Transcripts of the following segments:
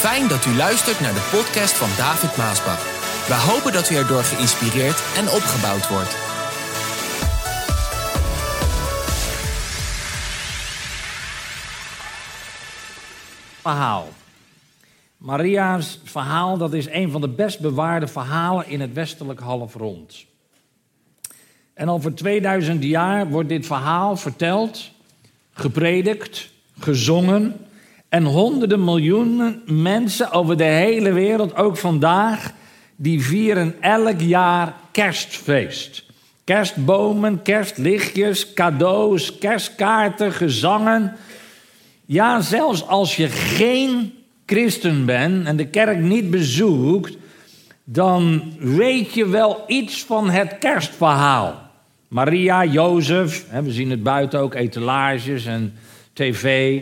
Fijn dat u luistert naar de podcast van David Maasbach. We hopen dat u erdoor geïnspireerd en opgebouwd wordt. verhaal. Maria's verhaal dat is een van de best bewaarde verhalen in het westelijk halfrond. En al voor 2000 jaar wordt dit verhaal verteld, gepredikt, gezongen. En honderden miljoenen mensen over de hele wereld, ook vandaag, die vieren elk jaar kerstfeest. Kerstbomen, kerstlichtjes, cadeaus, kerstkaarten, gezangen. Ja, zelfs als je geen christen bent en de kerk niet bezoekt, dan weet je wel iets van het kerstverhaal. Maria, Jozef, we zien het buiten ook, etalages en tv.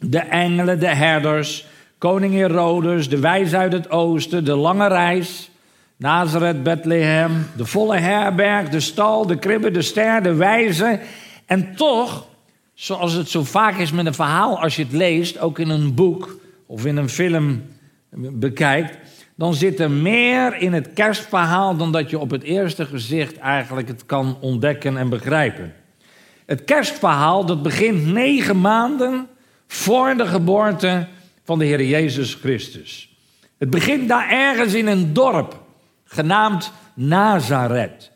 De engelen, de herders, koning Herodes, de wijs uit het oosten, de lange reis, Nazareth, Bethlehem, de volle herberg, de stal, de kribbe, de ster, de wijze. En toch, zoals het zo vaak is met een verhaal, als je het leest, ook in een boek of in een film bekijkt, dan zit er meer in het kerstverhaal dan dat je op het eerste gezicht eigenlijk het kan ontdekken en begrijpen. Het kerstverhaal dat begint negen maanden voor de geboorte van de Heer Jezus Christus. Het begint daar ergens in een dorp genaamd Nazareth.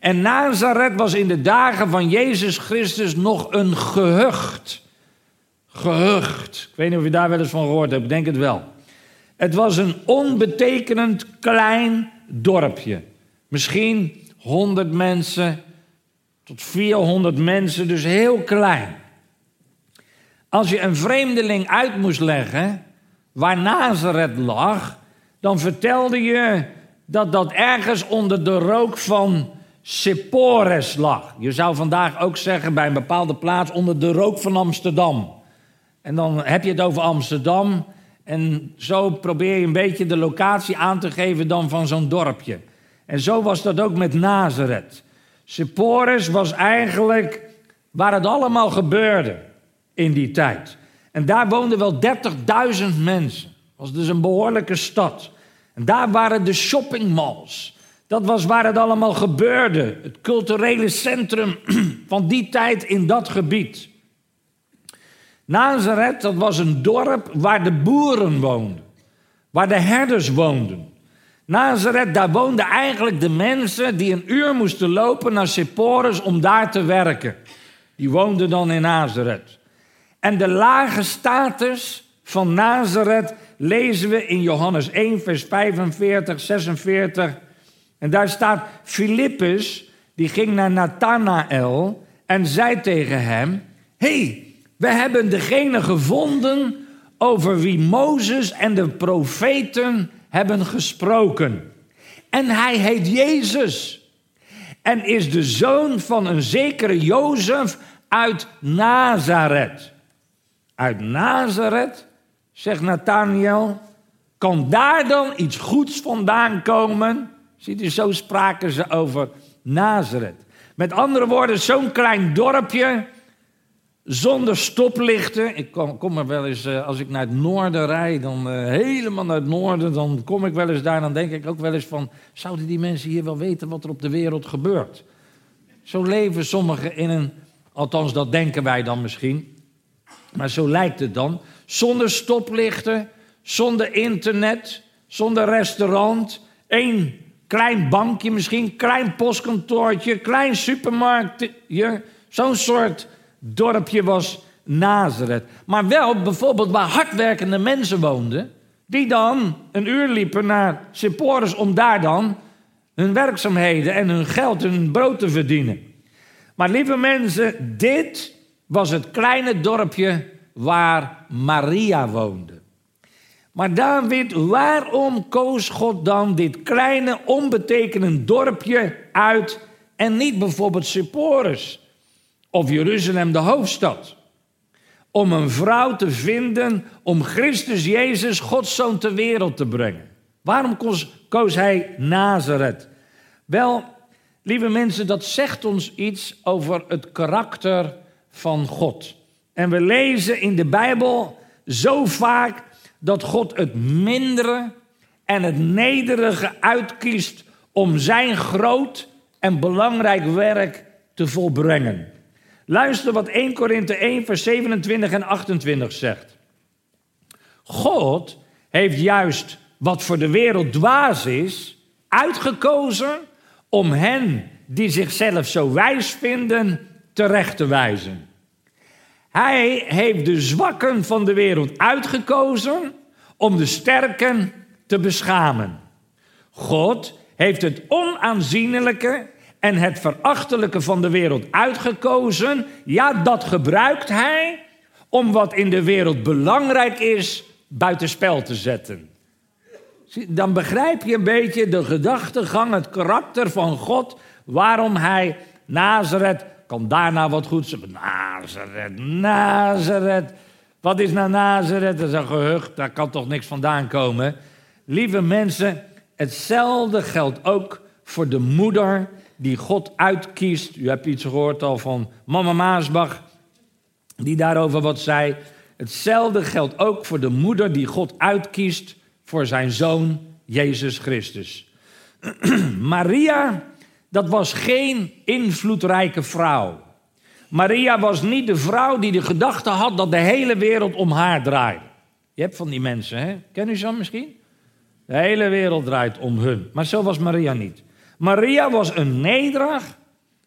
En Nazareth was in de dagen van Jezus Christus nog een gehucht. Gehucht. Ik weet niet of je daar wel eens van gehoord hebt, ik denk het wel. Het was een onbetekenend klein dorpje. Misschien 100 mensen tot 400 mensen, dus heel klein. Als je een vreemdeling uit moest leggen waar Nazareth lag, dan vertelde je dat dat ergens onder de rook van Seppores lag. Je zou vandaag ook zeggen bij een bepaalde plaats onder de rook van Amsterdam. En dan heb je het over Amsterdam. En zo probeer je een beetje de locatie aan te geven dan van zo'n dorpje. En zo was dat ook met Nazareth. Seppores was eigenlijk waar het allemaal gebeurde in die tijd. En daar woonden wel 30.000 mensen. Dat was dus een behoorlijke stad. En daar waren de shoppingmalls. Dat was waar het allemaal gebeurde. Het culturele centrum van die tijd in dat gebied. Nazareth, dat was een dorp waar de boeren woonden. Waar de herders woonden. Nazareth, daar woonden eigenlijk de mensen die een uur moesten lopen naar Sepphoris om daar te werken. Die woonden dan in Nazareth. En de lage status van Nazareth lezen we in Johannes 1, vers 45, 46. En daar staat: Filippus, die ging naar Nathanael en zei tegen hem: hey, we hebben degene gevonden over wie Mozes en de profeten hebben gesproken. En hij heet Jezus. En is de zoon van een zekere Jozef uit Nazareth. Uit Nazareth, zegt Nathaniel, kan daar dan iets goeds vandaan komen? Ziet u, zo spraken ze over Nazareth. Met andere woorden, zo'n klein dorpje zonder stoplichten. Ik kom, er wel eens, eh, als ik naar het noorden rijd, dan uh, helemaal naar het noorden, dan kom ik wel eens daar. Dan denk ik ook wel eens van, zouden die mensen hier wel weten wat er op de wereld gebeurt? Zo leven sommigen in een, althans dat denken wij dan misschien. Maar zo lijkt het dan. Zonder stoplichten, zonder internet, zonder restaurant. één klein bankje misschien, klein postkantoortje, klein supermarktje. Zo'n soort dorpje was Nazareth. Maar wel bijvoorbeeld waar hardwerkende mensen woonden, die dan een uur liepen naar Sepphoris om daar dan hun werkzaamheden en hun geld, hun brood te verdienen. Maar lieve mensen, dit was het kleine dorpje waar Maria woonde. Maar David, waarom koos God dan dit kleine, onbetekenend dorpje uit en niet bijvoorbeeld Sepphoris? of Jeruzalem de hoofdstad. Om een vrouw te vinden om Christus Jezus, Gods zoon, ter wereld te brengen. Waarom koos, hij Nazareth? Wel, lieve mensen, dat zegt ons iets over het karakter van God. En we lezen in de Bijbel zo vaak dat God het mindere en het nederige uitkiest om zijn groot en belangrijk werk te volbrengen. Luister wat 1 Korinthe 1, vers 27 en 28 zegt. God heeft juist wat voor de wereld dwaas is, uitgekozen om hen die zichzelf zo wijs vinden terecht te wijzen. Hij heeft de zwakken van de wereld uitgekozen om de sterken te beschamen. God heeft het onaanzienlijke en het verachtelijke van de wereld uitgekozen. Ja, dat gebruikt hij om wat in de wereld belangrijk is buitenspel te zetten. Dan begrijp je een beetje de gedachtegang, het karakter van God, waarom hij Nazareth, kan daarna wat goed. Nazareth, Nazareth. Wat is nou Nazareth? Dat is een gehucht, daar kan toch niks vandaan komen. Lieve mensen, hetzelfde geldt ook voor de moeder die God uitkiest. U hebt iets gehoord al van Mama Maasbach, die daarover wat zei. Hetzelfde geldt ook voor de moeder die God uitkiest voor zijn zoon Jezus Christus. Maria, dat was geen invloedrijke vrouw. Maria was niet de vrouw die de gedachte had dat de hele wereld om haar draaide. Je hebt van die mensen, hè? Ken u ze misschien? De hele wereld draait om hun. Maar zo was Maria niet. Maria was een nederig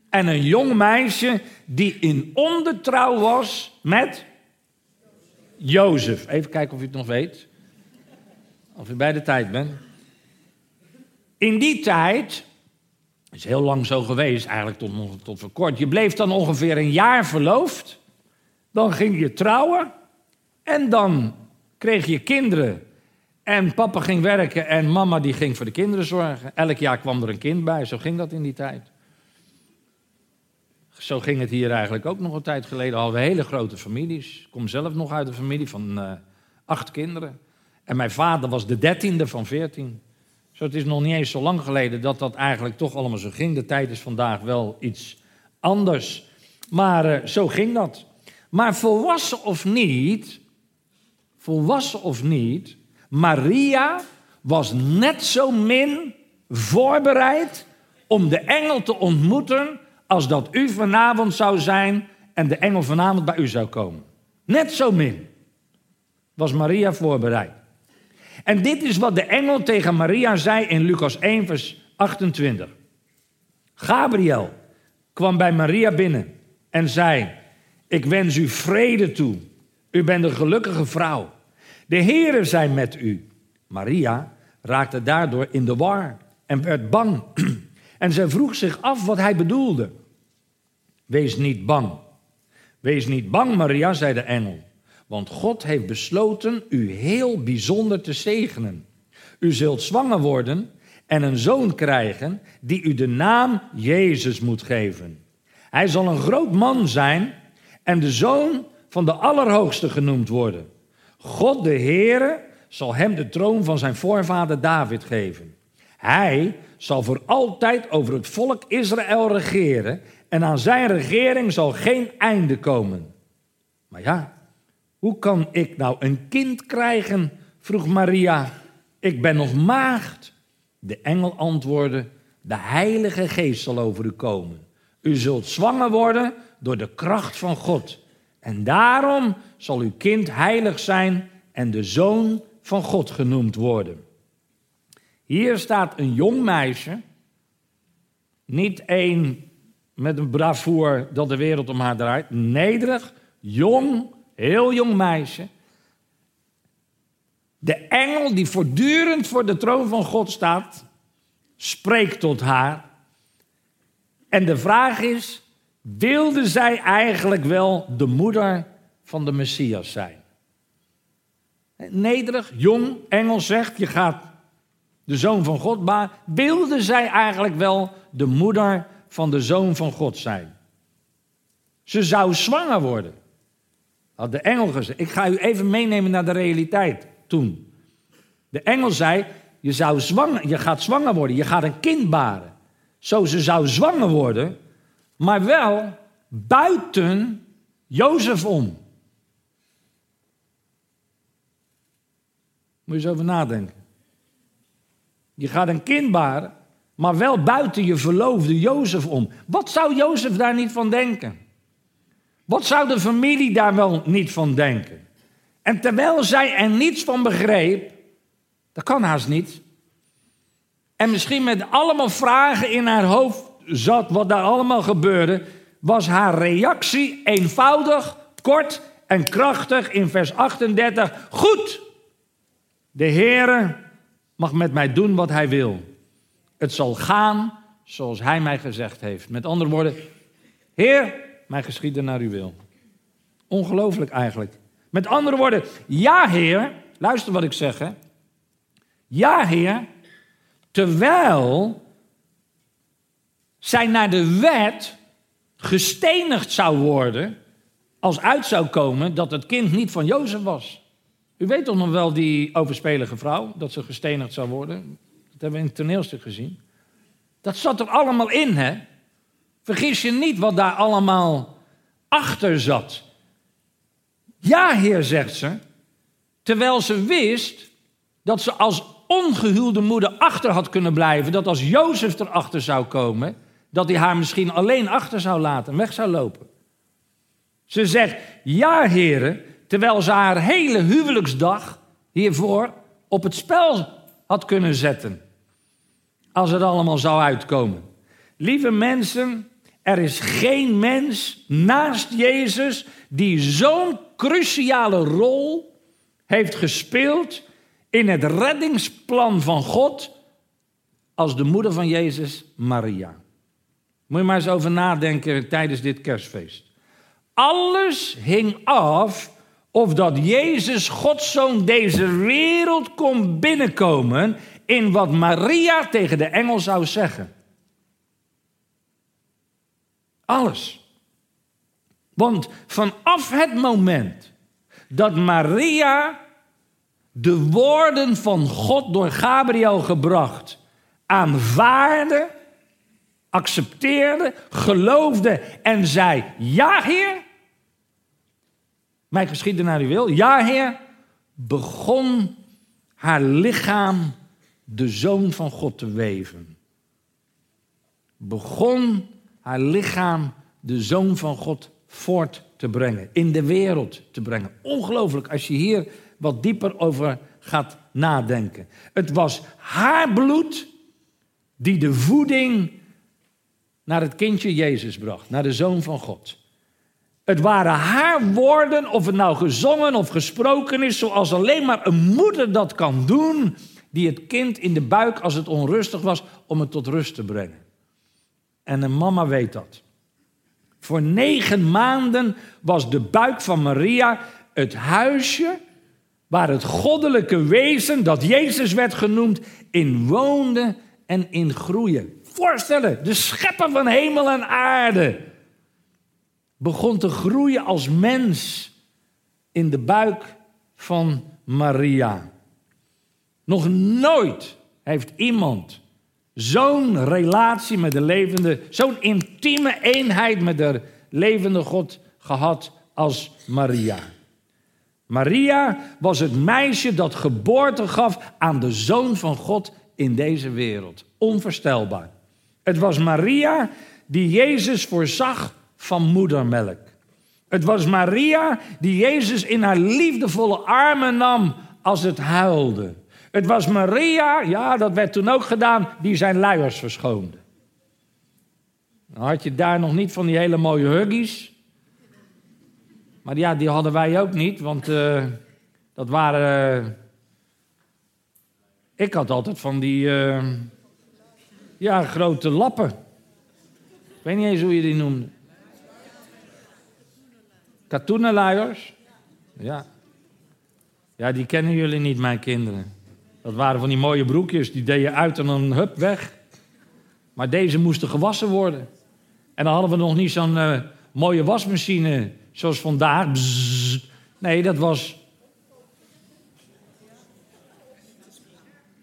en een jong meisje die in ondertrouw was met Jozef. Even kijken of u het nog weet. Of u bij de tijd bent. In die tijd, is heel lang zo geweest, eigenlijk tot, tot voor kort. Je bleef dan ongeveer een jaar verloofd. Dan ging je trouwen. En dan kreeg je kinderen. En papa ging werken en mama die ging voor de kinderen zorgen. Elk jaar kwam er een kind bij, zo ging dat in die tijd. Zo ging het hier eigenlijk ook nog een tijd geleden. Hadden we hele grote families. Ik kom zelf nog uit een familie van uh, acht kinderen. En mijn vader was de dertiende van veertien. Zo het is nog niet eens zo lang geleden dat dat eigenlijk toch allemaal zo ging. De tijd is vandaag wel iets anders. Maar uh, zo ging dat. Maar volwassen of niet, volwassen of niet, Maria was net zo min voorbereid om de engel te ontmoeten als dat u vanavond zou zijn en de engel vanavond bij u zou komen. Net zo min was Maria voorbereid. En dit is wat de engel tegen Maria zei in Lucas 1, vers 28. Gabriel kwam bij Maria binnen en zei: Ik wens u vrede toe. U bent een gelukkige vrouw. De Heere zijn met u. Maria raakte daardoor in de war en werd bang. En zij vroeg zich af wat hij bedoelde. Wees niet bang. Wees niet bang, Maria, zei de engel. Want God heeft besloten u heel bijzonder te zegenen. U zult zwanger worden en een zoon krijgen die u de naam Jezus moet geven. Hij zal een groot man zijn en de zoon van de Allerhoogste genoemd worden. God de Heere zal hem de troon van zijn voorvader David geven. Hij zal voor altijd over het volk Israël regeren en aan zijn regering zal geen einde komen. Maar ja, hoe kan ik nou een kind krijgen? vroeg Maria. Ik ben nog maagd. De engel antwoordde: De Heilige Geest zal over u komen. U zult zwanger worden door de kracht van God. En daarom zal uw kind heilig zijn en de zoon van God genoemd worden. Hier staat een jong meisje, niet één met een bravoer dat de wereld om haar draait, nederig, jong, heel jong meisje. De engel die voortdurend voor de troon van God staat, spreekt tot haar. En de vraag is, wilde zij eigenlijk wel de moeder van de Messias zijn? Nederig, jong, engel zegt, je gaat de zoon van God, maar wilde zij eigenlijk wel de moeder van de zoon van God zijn? Ze zou zwanger worden. Had de engel gezegd. Ik ga u even meenemen naar de realiteit toen. De engel zei, je, zou zwanger, je gaat zwanger worden, je gaat een kind baren. Zo, ze zou zwanger worden, maar wel buiten Jozef om. Moet je eens over nadenken. Je gaat een kind baren, maar wel buiten je verloofde Jozef om. Wat zou Jozef daar niet van denken? Wat zou de familie daar wel niet van denken? En terwijl zij er niets van begreep, dat kan haast niet. En misschien met allemaal vragen in haar hoofd zat wat daar allemaal gebeurde, was haar reactie eenvoudig, kort en krachtig in vers 38. Goed, de Heere mag met mij doen wat hij wil. Het zal gaan zoals hij mij gezegd heeft. Met andere woorden, Heer, mij geschieden naar uw wil. Ongelooflijk eigenlijk. Met andere woorden, ja Heer, luister wat ik zeg hè. Ja Heer, terwijl zij naar de wet gestenigd zou worden als uit zou komen dat het kind niet van Jozef was. U weet toch nog wel die overspelige vrouw, dat ze gestenigd zou worden? Dat hebben we in het toneelstuk gezien. Dat zat er allemaal in, hè? Vergis je niet wat daar allemaal achter zat. Ja, Heer, zegt ze, terwijl ze wist dat ze als ongehuwde moeder achter had kunnen blijven, dat als Jozef erachter zou komen, dat hij haar misschien alleen achter zou laten, weg zou lopen. Ze zegt, ja heren, terwijl ze haar hele huwelijksdag hiervoor op het spel had kunnen zetten. Als het allemaal zou uitkomen. Lieve mensen, er is geen mens naast Jezus die zo'n cruciale rol heeft gespeeld in het reddingsplan van God als de moeder van Jezus, Maria. Moet je maar eens over nadenken tijdens dit kerstfeest. Alles hing af of dat Jezus, Gods zoon, deze wereld kon binnenkomen in wat Maria tegen de engel zou zeggen. Alles. Want vanaf het moment dat Maria de woorden van God door Gabriel gebracht aanvaarde, accepteerde, geloofde en zei: Ja, Heer, mij geschieden naar uw wil. Ja, Heer, begon haar lichaam de zoon van God te weven. Begon haar lichaam de zoon van God voort te brengen, in de wereld te brengen. Ongelooflijk als je hier wat dieper over gaat nadenken. Het was haar bloed die de voeding naar het kindje Jezus bracht, naar de zoon van God. Het waren haar woorden, of het nou gezongen of gesproken is, zoals alleen maar een moeder dat kan doen, die het kind in de buik, als het onrustig was, om het tot rust te brengen. En een mama weet dat. Voor negen maanden was de buik van Maria het huisje waar het goddelijke wezen, dat Jezus werd genoemd, in woonde en in groeien. Voorstellen, de schepper van hemel en aarde begon te groeien als mens in de buik van Maria. Nog nooit heeft iemand zo'n relatie met de levende, zo'n intieme eenheid met de levende God gehad als Maria. Maria was het meisje dat geboorte gaf aan de zoon van God in deze wereld. Onvoorstelbaar. Het was Maria die Jezus voorzag van moedermelk. Het was Maria die Jezus in haar liefdevolle armen nam als het huilde. Het was Maria, ja, dat werd toen ook gedaan, die zijn luiers verschoonde. Dan had je daar nog niet van die hele mooie huggies. Maar ja, die hadden wij ook niet, want uh, dat waren. Uh, ik had altijd van die. Uh, ja, grote lappen. Ik weet niet eens hoe je die noemde. Katoenenluiers? Ja. Ja, die kennen jullie niet, mijn kinderen. Dat waren van die mooie broekjes, die deed je uit en dan hup, weg. Maar deze moesten gewassen worden. En dan hadden we nog niet zo'n uh, mooie wasmachine zoals vandaag. Nee, dat was.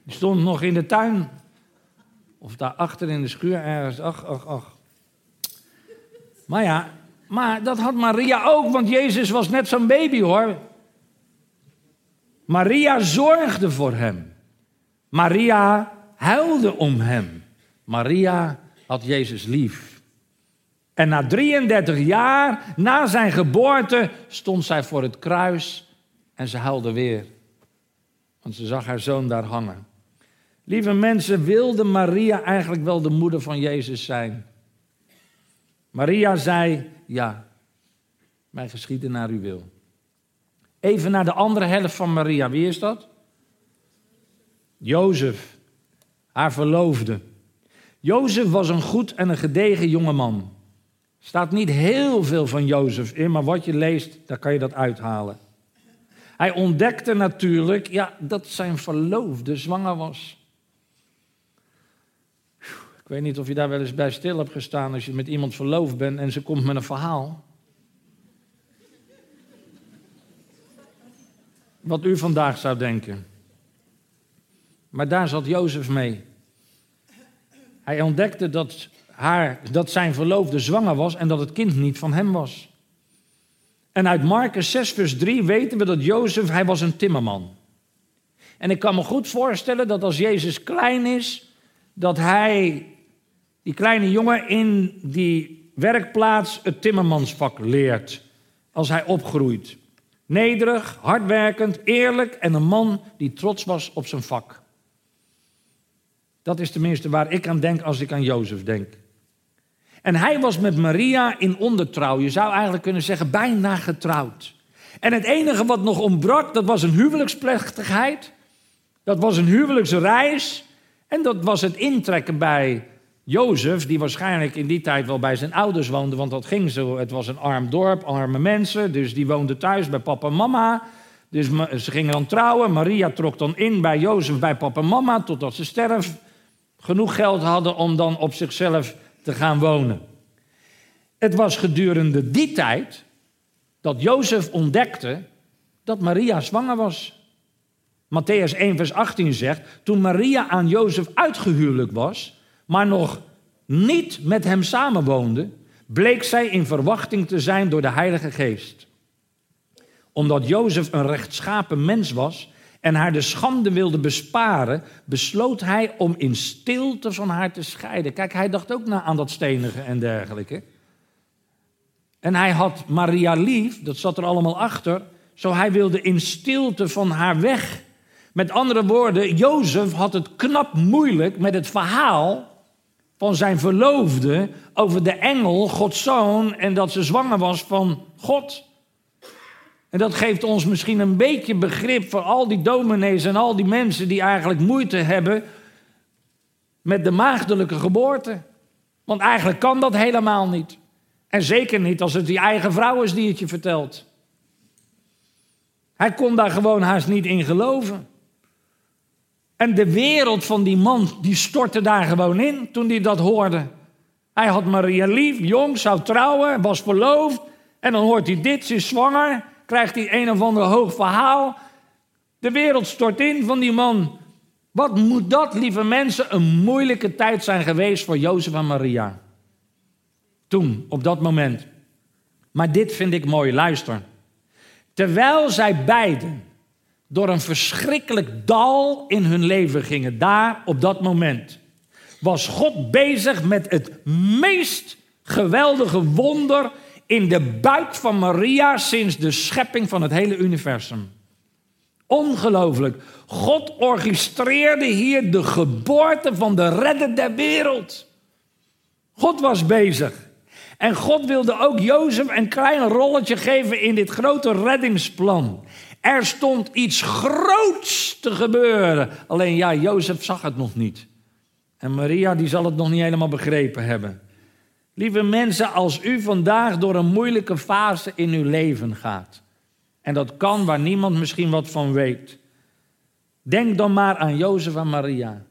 Die stond nog in de tuin. Of daar achter in de schuur ergens. Ach, ach, ach. Maar ja, maar dat had Maria ook, want Jezus was net zo'n baby hoor. Maria zorgde voor hem. Maria huilde om hem. Maria had Jezus lief. En na 33 jaar, na zijn geboorte, stond zij voor het kruis en ze huilde weer. Want ze zag haar zoon daar hangen. Lieve mensen, wilde Maria eigenlijk wel de moeder van Jezus zijn? Maria zei, ja, mij geschieden naar uw wil. Even naar de andere helft van Maria. Wie is dat? Jozef, haar verloofde. Jozef was een goed en een gedegen jongeman. Staat niet heel veel van Jozef in, maar wat je leest, daar kan je dat uithalen. Hij ontdekte natuurlijk ja, dat zijn verloofde zwanger was. Ik weet niet of je daar wel eens bij stil hebt gestaan als je met iemand verloofd bent en ze komt met een verhaal. Wat u vandaag zou denken. Maar daar zat Jozef mee. Hij ontdekte dat, haar, dat zijn verloofde zwanger was en dat het kind niet van hem was. En uit Marcus 6, vers 3 weten we dat Jozef, hij was een timmerman. En ik kan me goed voorstellen dat als Jezus klein is, dat hij, die kleine jongen, in die werkplaats het timmermansvak leert. Als hij opgroeit. Nederig, hardwerkend, eerlijk en een man die trots was op zijn vak. Dat is tenminste waar ik aan denk als ik aan Jozef denk. En hij was met Maria in ondertrouw. Je zou eigenlijk kunnen zeggen bijna getrouwd. En het enige wat nog ontbrak, dat was een huwelijksplechtigheid. Dat was een huwelijksreis. En dat was het intrekken bij Jozef, die waarschijnlijk in die tijd wel bij zijn ouders woonde, want dat ging zo. Het was een arm dorp, arme mensen, dus die woonden thuis bij papa en mama. Dus ze gingen dan trouwen. Maria trok dan in bij Jozef, bij papa en mama, totdat ze sterf genoeg geld hadden om dan op zichzelf te gaan wonen. Het was gedurende die tijd dat Jozef ontdekte dat Maria zwanger was. Matthäus 1, vers 18 zegt: Toen Maria aan Jozef uitgehuwelijk was, maar nog niet met hem samenwoonde, bleek zij in verwachting te zijn door de Heilige Geest. Omdat Jozef een rechtschapen mens was en haar de schande wilde besparen, besloot hij om in stilte van haar te scheiden. Kijk, hij dacht ook na aan dat stenigen en dergelijke. En hij had Maria lief, dat zat er allemaal achter, zo hij wilde in stilte van haar weg. Met andere woorden, Jozef had het knap moeilijk met het verhaal van zijn verloofde over de engel, Gods zoon, en dat ze zwanger was van God. En dat geeft ons misschien een beetje begrip voor al die dominees en al die mensen die eigenlijk moeite hebben met de maagdelijke geboorte. Want eigenlijk kan dat helemaal niet. En zeker niet als het die eigen vrouw is die het je vertelt. Hij kon daar gewoon haast niet in geloven. En de wereld van die man, die stortte daar gewoon in toen hij dat hoorde. Hij had Maria lief, jong, zou trouwen, was verloofd. En dan hoort hij dit, ze is zwanger krijgt hij een of ander hoog verhaal. De wereld stort in van die man. Wat moet dat, lieve mensen, een moeilijke tijd zijn geweest voor Jozef en Maria. Toen, op dat moment. Maar dit vind ik mooi, luister. Terwijl zij beiden door een verschrikkelijk dal in hun leven gingen, daar op dat moment, was God bezig met het meest geweldige wonder in de buik van Maria sinds de schepping van het hele universum. Ongelooflijk. God orchestreerde hier de geboorte van de redder der wereld. God was bezig. En God wilde ook Jozef een klein rolletje geven in dit grote reddingsplan. Er stond iets groots te gebeuren. Alleen ja, Jozef zag het nog niet. En Maria die zal het nog niet helemaal begrepen hebben. Lieve mensen, als u vandaag door een moeilijke fase in uw leven gaat, en dat kan waar niemand misschien wat van weet, denk dan maar aan Jozef en Maria,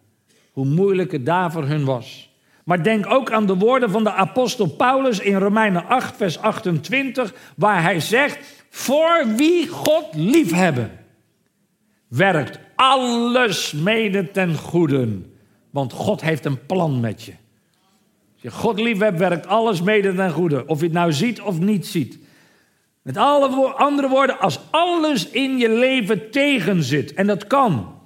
hoe moeilijk het daar voor hun was. Maar denk ook aan de woorden van de apostel Paulus in Romeinen 8, vers 28, waar hij zegt, voor wie God liefhebben, werkt alles mede ten goede, want God heeft een plan met je je God lief hebt, werkt alles mede ten goede. Of je het nou ziet of niet ziet. Met alle andere woorden, als alles in je leven tegenzit, en dat kan,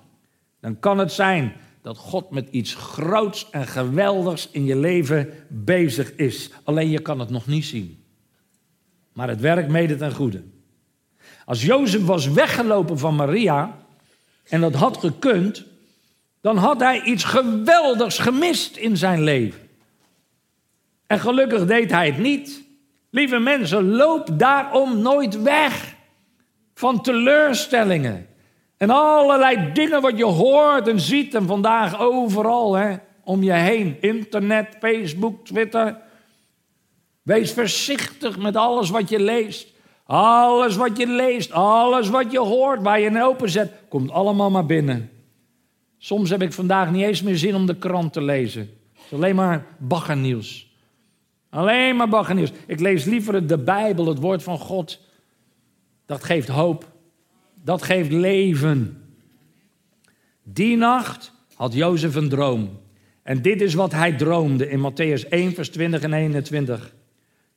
dan kan het zijn dat God met iets groots en geweldigs in je leven bezig is. Alleen je kan het nog niet zien. Maar het werkt mede ten goede. Als Jozef was weggelopen van Maria, en dat had gekund, dan had hij iets geweldigs gemist in zijn leven. En gelukkig deed hij het niet. Lieve mensen, loop daarom nooit weg van teleurstellingen. En allerlei dingen wat je hoort en ziet en vandaag overal hè, om je heen. Internet, Facebook, Twitter. Wees voorzichtig met alles wat je leest. Alles wat je leest, alles wat je hoort, waar je een open zet, komt allemaal maar binnen. Soms heb ik vandaag niet eens meer zin om de krant te lezen. Alleen maar baggernieuws. Alleen maar baggernieuws. Ik lees liever de Bijbel, het woord van God. Dat geeft hoop. Dat geeft leven. Die nacht had Jozef een droom. En dit is wat hij droomde in Matthäus 1, vers 20 en 21.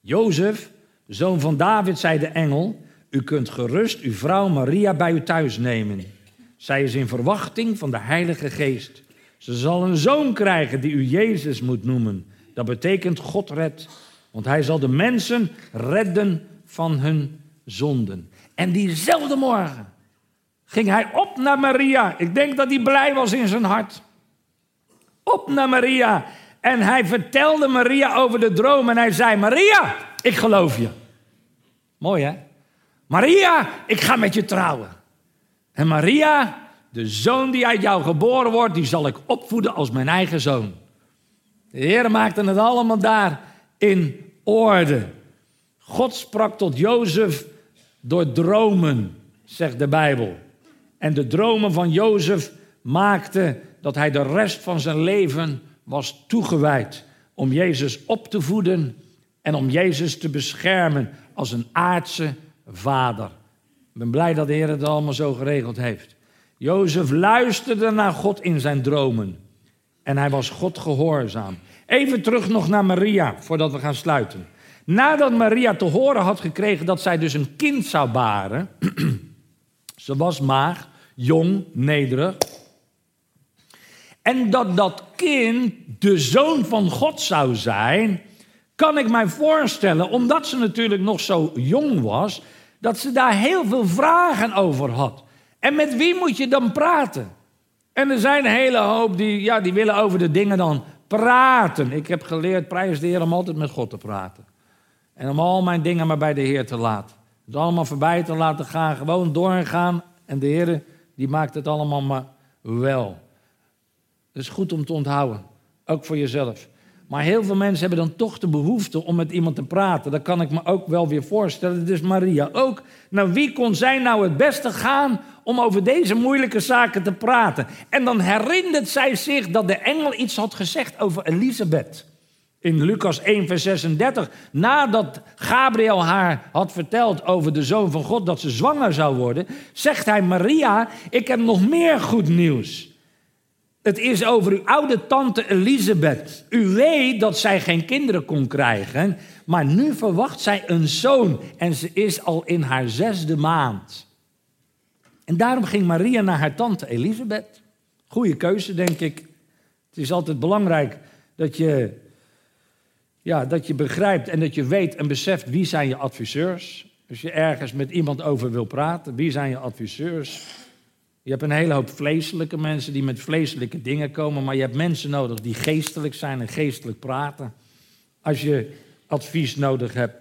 Jozef, zoon van David, zei de engel: U kunt gerust uw vrouw Maria bij u thuis nemen. Zij is in verwachting van de Heilige Geest. Ze zal een zoon krijgen die u Jezus moet noemen. Dat betekent God redt, want hij zal de mensen redden van hun zonden. En diezelfde morgen ging hij op naar Maria. Ik denk dat hij blij was in zijn hart. Op naar Maria. En hij vertelde Maria over de droom. En hij zei: Maria, ik geloof je. Mooi hè? Maria, ik ga met je trouwen. En Maria, de zoon die uit jou geboren wordt, die zal ik opvoeden als mijn eigen zoon. De Heer maakte het allemaal daar in orde. God sprak tot Jozef door dromen, zegt de Bijbel. En de dromen van Jozef maakten dat hij de rest van zijn leven was toegewijd om Jezus op te voeden en om Jezus te beschermen als een aardse vader. Ik ben blij dat de Heer het allemaal zo geregeld heeft. Jozef luisterde naar God in zijn dromen en hij was God gehoorzaam. Even terug nog naar Maria voordat we gaan sluiten. Nadat Maria te horen had gekregen dat zij dus een kind zou baren, ze was maag, jong, nederig, en dat dat kind de zoon van God zou zijn, kan ik mij voorstellen, omdat ze natuurlijk nog zo jong was, dat ze daar heel veel vragen over had. En met wie moet je dan praten? En er zijn een hele hoop die, ja, die willen over de dingen dan praten. Ik heb geleerd, prijs de Heer, om altijd met God te praten. En om al mijn dingen maar bij de Heer te laten. Het allemaal voorbij te laten gaan, gewoon doorgaan. En de Heer, die maakt het allemaal maar wel. Dat is goed om te onthouden, ook voor jezelf. Maar heel veel mensen hebben dan toch de behoefte om met iemand te praten. Dat kan ik me ook wel weer voorstellen. Dus Maria ook. Nou, wie kon zij nou het beste gaan om over deze moeilijke zaken te praten? En dan herinnert zij zich dat de engel iets had gezegd over Elisabeth. In Lucas 1, vers 36. Nadat Gabriel haar had verteld over de zoon van God dat ze zwanger zou worden, zegt hij: Maria, ik heb nog meer goed nieuws. Het is over uw oude tante Elisabeth. U weet dat zij geen kinderen kon krijgen, maar nu verwacht zij een zoon en ze is al in haar zesde maand. En daarom ging Maria naar haar tante Elisabeth. Goeie keuze, denk ik. Het is altijd belangrijk dat je, ja, dat je begrijpt en dat je weet en beseft wie zijn je adviseurs. Als je ergens met iemand over wil praten, wie zijn je adviseurs? Je hebt een hele hoop vleeselijke mensen die met vleeselijke dingen komen, maar je hebt mensen nodig die geestelijk zijn en geestelijk praten. Als je advies nodig hebt.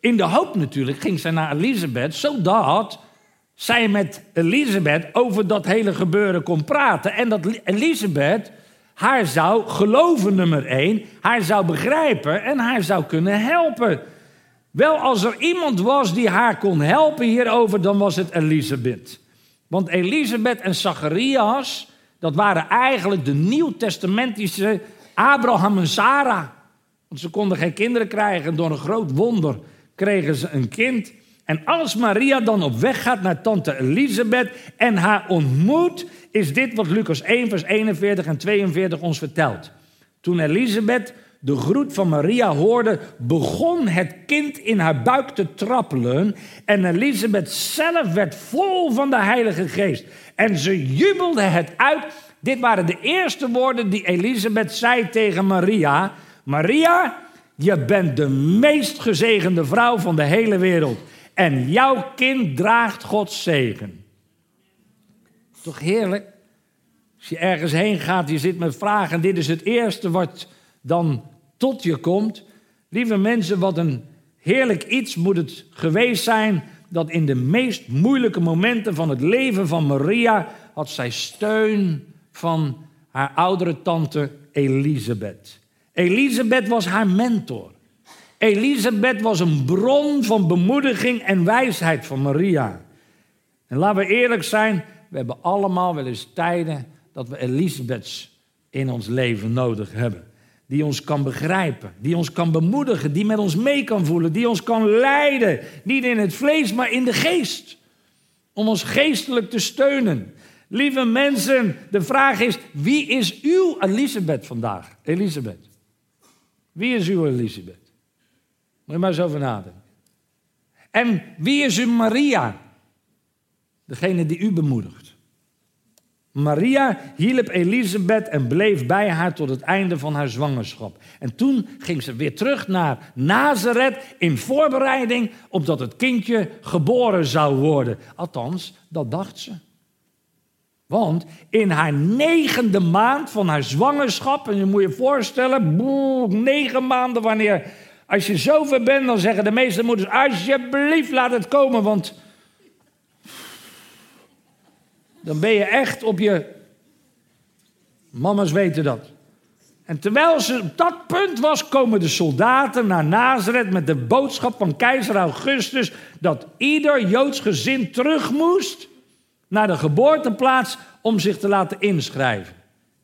In de hoop natuurlijk ging zij naar Elisabeth, zodat zij met Elisabeth over dat hele gebeuren kon praten. En dat Elisabeth haar zou geloven, nummer één, haar zou begrijpen en haar zou kunnen helpen. Wel, als er iemand was die haar kon helpen hierover, dan was het Elisabeth. Want Elisabeth en Zacharias, dat waren eigenlijk de nieuwtestamentische Abraham en Sarah. Want ze konden geen kinderen krijgen. Door een groot wonder kregen ze een kind. En als Maria dan op weg gaat naar tante Elisabeth en haar ontmoet, is dit wat Lucas 1, vers 41 en 42 ons vertelt. Toen Elisabeth de groet van Maria hoorde, begon het kind in haar buik te trappelen. En Elisabeth zelf werd vol van de Heilige Geest. En ze jubelde het uit. Dit waren de eerste woorden die Elisabeth zei tegen Maria. Maria, je bent de meest gezegende vrouw van de hele wereld. En jouw kind draagt Gods zegen. Toch heerlijk? Als je ergens heen gaat, je zit met vragen. Dit is het eerste wat dan tot je komt. Lieve mensen, wat een heerlijk iets moet het geweest zijn dat in de meest moeilijke momenten van het leven van Maria had zij steun van haar oudere tante Elisabeth. Elisabeth was haar mentor. Elisabeth was een bron van bemoediging en wijsheid van Maria. En laten we eerlijk zijn, we hebben allemaal wel eens tijden dat we Elisabeths in ons leven nodig hebben. Die ons kan begrijpen, die ons kan bemoedigen, die met ons mee kan voelen, die ons kan leiden. Niet in het vlees, maar in de geest. Om ons geestelijk te steunen. Lieve mensen, de vraag is: wie is uw Elisabeth vandaag? Elisabeth. Wie is uw Elisabeth? Moet je maar eens over nadenken. En wie is uw Maria? Degene die u bemoedigt. Maria hielp Elisabeth en bleef bij haar tot het einde van haar zwangerschap. En toen ging ze weer terug naar Nazareth in voorbereiding op dat het kindje geboren zou worden. Althans, dat dacht ze. Want in haar negende maand van haar zwangerschap, en je moet je voorstellen, boe, negen maanden wanneer, als je zover bent, dan zeggen de meeste moeders, alsjeblieft laat het komen, want dan ben je echt op je. Mama's weten dat. En terwijl ze op dat punt was, komen de soldaten naar Nazareth met de boodschap van keizer Augustus dat ieder Joods gezin terug moest naar de geboorteplaats om zich te laten inschrijven.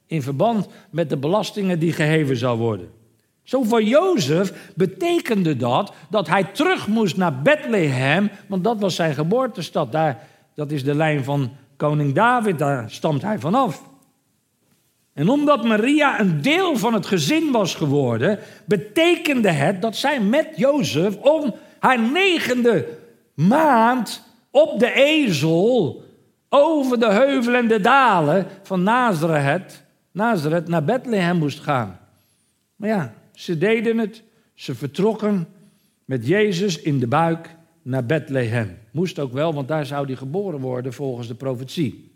In verband met de belastingen die geheven zou worden. Zo voor Jozef betekende dat dat hij terug moest naar Bethlehem, want dat was zijn geboortestad. Daar, dat is de lijn van koning David, daar stamt hij vanaf. En omdat Maria een deel van het gezin was geworden, betekende het dat zij met Jozef om haar negende maand op de ezel over de heuvelen en de dalen van Nazareth, Nazareth naar Bethlehem moest gaan. Maar ja, ze deden het, ze vertrokken met Jezus in de buik naar Bethlehem. Moest ook wel, want daar zou hij geboren worden volgens de profetie.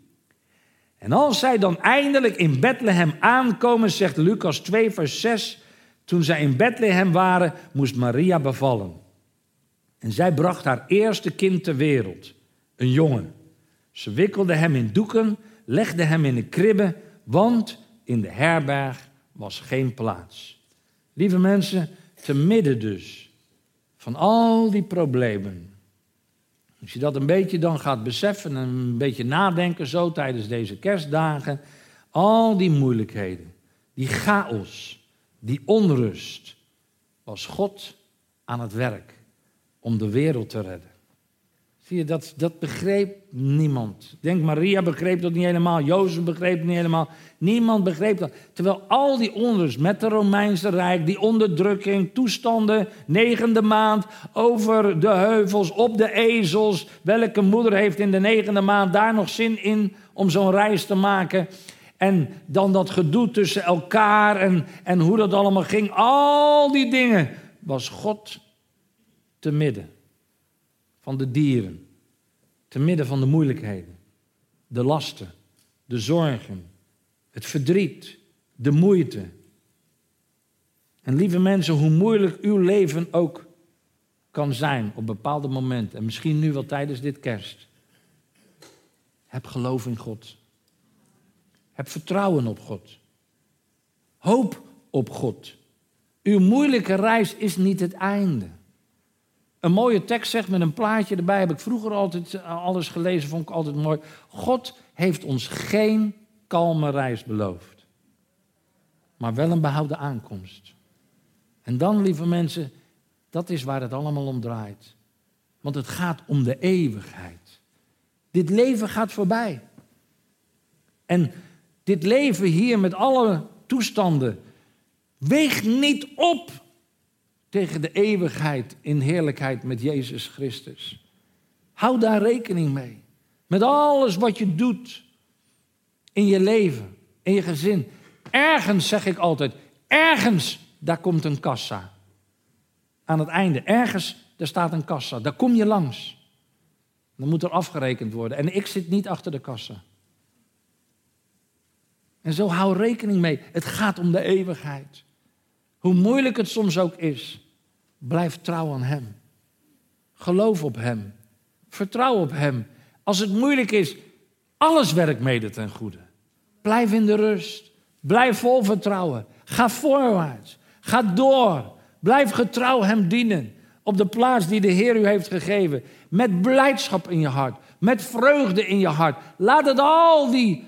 En als zij dan eindelijk in Bethlehem aankomen, zegt Lucas 2, vers 6, toen zij in Bethlehem waren, moest Maria bevallen. En zij bracht haar eerste kind ter wereld, een jongen. Ze wikkelde hem in doeken, legde hem in een kribbe, want in de herberg was geen plaats. Lieve mensen, te midden dus van al die problemen. Als je dat een beetje dan gaat beseffen en een beetje nadenken zo tijdens deze kerstdagen, al die moeilijkheden, die chaos, die onrust, was God aan het werk om de wereld te redden. Zie dat, dat begreep niemand. Denk, Maria begreep dat niet helemaal, Jozef begreep het niet helemaal. Niemand begreep dat. Terwijl al die onrust met het Romeinse Rijk, die onderdrukking, toestanden, negende maand, over de heuvels, op de ezels. Welke moeder heeft in de negende maand daar nog zin in om zo'n reis te maken? En dan dat gedoe tussen elkaar en, en hoe dat allemaal ging. Al die dingen was God te midden van de dieren. Te midden van de moeilijkheden, de lasten, de zorgen, het verdriet, de moeite. En lieve mensen, hoe moeilijk uw leven ook kan zijn op bepaalde momenten, en misschien nu wel tijdens dit kerst. Heb geloof in God. Heb vertrouwen op God. Hoop op God. Uw moeilijke reis is niet het einde. Een mooie tekst zegt met een plaatje erbij, heb ik vroeger altijd eh, alles gelezen, vond ik altijd mooi. God heeft ons geen kalme reis beloofd, maar wel een behouden aankomst. En dan, lieve mensen, dat is waar het allemaal om draait. Want het gaat om de eeuwigheid. Dit leven gaat voorbij. En dit leven hier met alle toestanden Weeg niet op tegen de eeuwigheid in heerlijkheid met Jezus Christus. Hou daar rekening mee. Met alles wat je doet in je leven, in je gezin. Ergens zeg ik altijd, ergens, daar komt een kassa. Aan het einde, ergens, daar staat een kassa. Daar kom je langs. Dan moet er afgerekend worden. En ik zit niet achter de kassa. En zo hou rekening mee. Het gaat om de eeuwigheid. Hoe moeilijk het soms ook is, blijf trouw aan Hem. Geloof op Hem. Vertrouw op Hem. Als het moeilijk is, alles werkt mede ten goede. Blijf in de rust. Blijf vol vertrouwen. Ga voorwaarts. Ga door. Blijf getrouw Hem dienen. Op de plaats die de Heer u heeft gegeven. Met blijdschap in je hart. Met vreugde in je hart. Laat het al die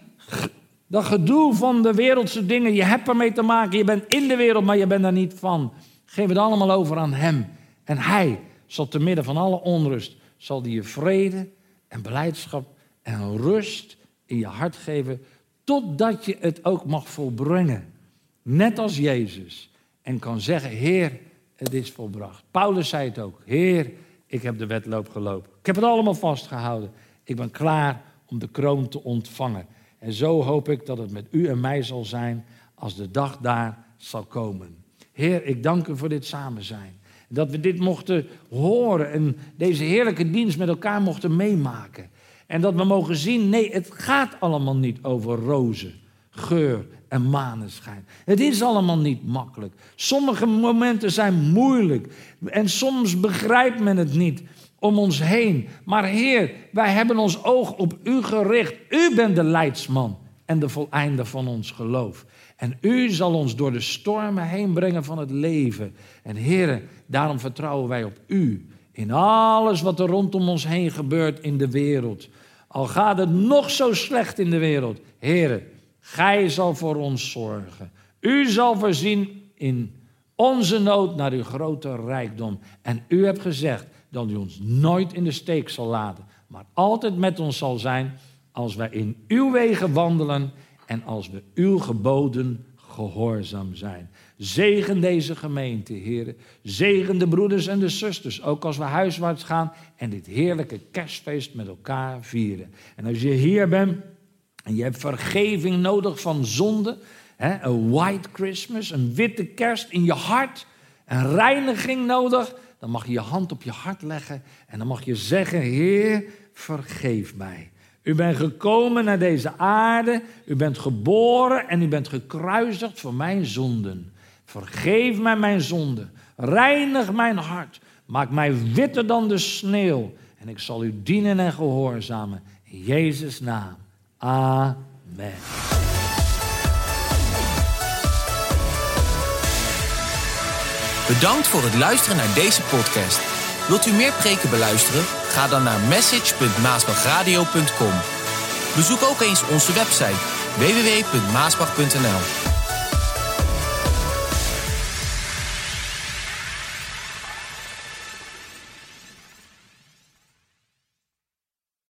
dat gedoe van de wereldse dingen, je hebt ermee te maken, je bent in de wereld, maar je bent er niet van. Geef het allemaal over aan Hem. En Hij zal te midden van alle onrust, zal die je vrede en blijdschap en rust in je hart geven, totdat je het ook mag volbrengen. Net als Jezus. En kan zeggen, Heer, het is volbracht. Paulus zei het ook, Heer, ik heb de wedloop gelopen. Ik heb het allemaal vastgehouden. Ik ben klaar om de kroon te ontvangen. En zo hoop ik dat het met u en mij zal zijn als de dag daar zal komen. Heer, ik dank u voor dit samen zijn. Dat we dit mochten horen en deze heerlijke dienst met elkaar mochten meemaken. En dat we mogen zien, nee, het gaat allemaal niet over rozen, geur en maneschijn. Het is allemaal niet makkelijk. Sommige momenten zijn moeilijk en soms begrijpt men het niet om ons heen. Maar Heer, wij hebben ons oog op U gericht. U bent de leidsman en de voleinder van ons geloof. En U zal ons door de stormen heen brengen van het leven. En Heer, daarom vertrouwen wij op U. In alles wat er rondom ons heen gebeurt in de wereld. Al gaat het nog zo slecht in de wereld. Heer, Gij zal voor ons zorgen. U zal voorzien in onze nood naar uw grote rijkdom. En u hebt gezegd, dat u ons nooit in de steek zal laten, maar altijd met ons zal zijn als wij in uw wegen wandelen en als we uw geboden gehoorzaam zijn. Zegen deze gemeente, heren. Zegen de broeders en de zusters, ook als we huiswaarts gaan en dit heerlijke kerstfeest met elkaar vieren. En als je hier bent en je hebt vergeving nodig van zonde, een white Christmas, een witte kerst in je hart, een reiniging nodig, dan mag je je hand op je hart leggen en dan mag je zeggen, Heer, vergeef mij. U bent gekomen naar deze aarde, u bent geboren en u bent gekruisigd voor mijn zonden. Vergeef mij mijn zonden, reinig mijn hart, maak mij witter dan de sneeuw en ik zal u dienen en gehoorzamen. In Jezus' naam. Amen. Bedankt voor het luisteren naar deze podcast. Wilt u meer preken beluisteren? Ga dan naar message.maasbachradio.com. Bezoek ook eens onze website www.maasbach.nl.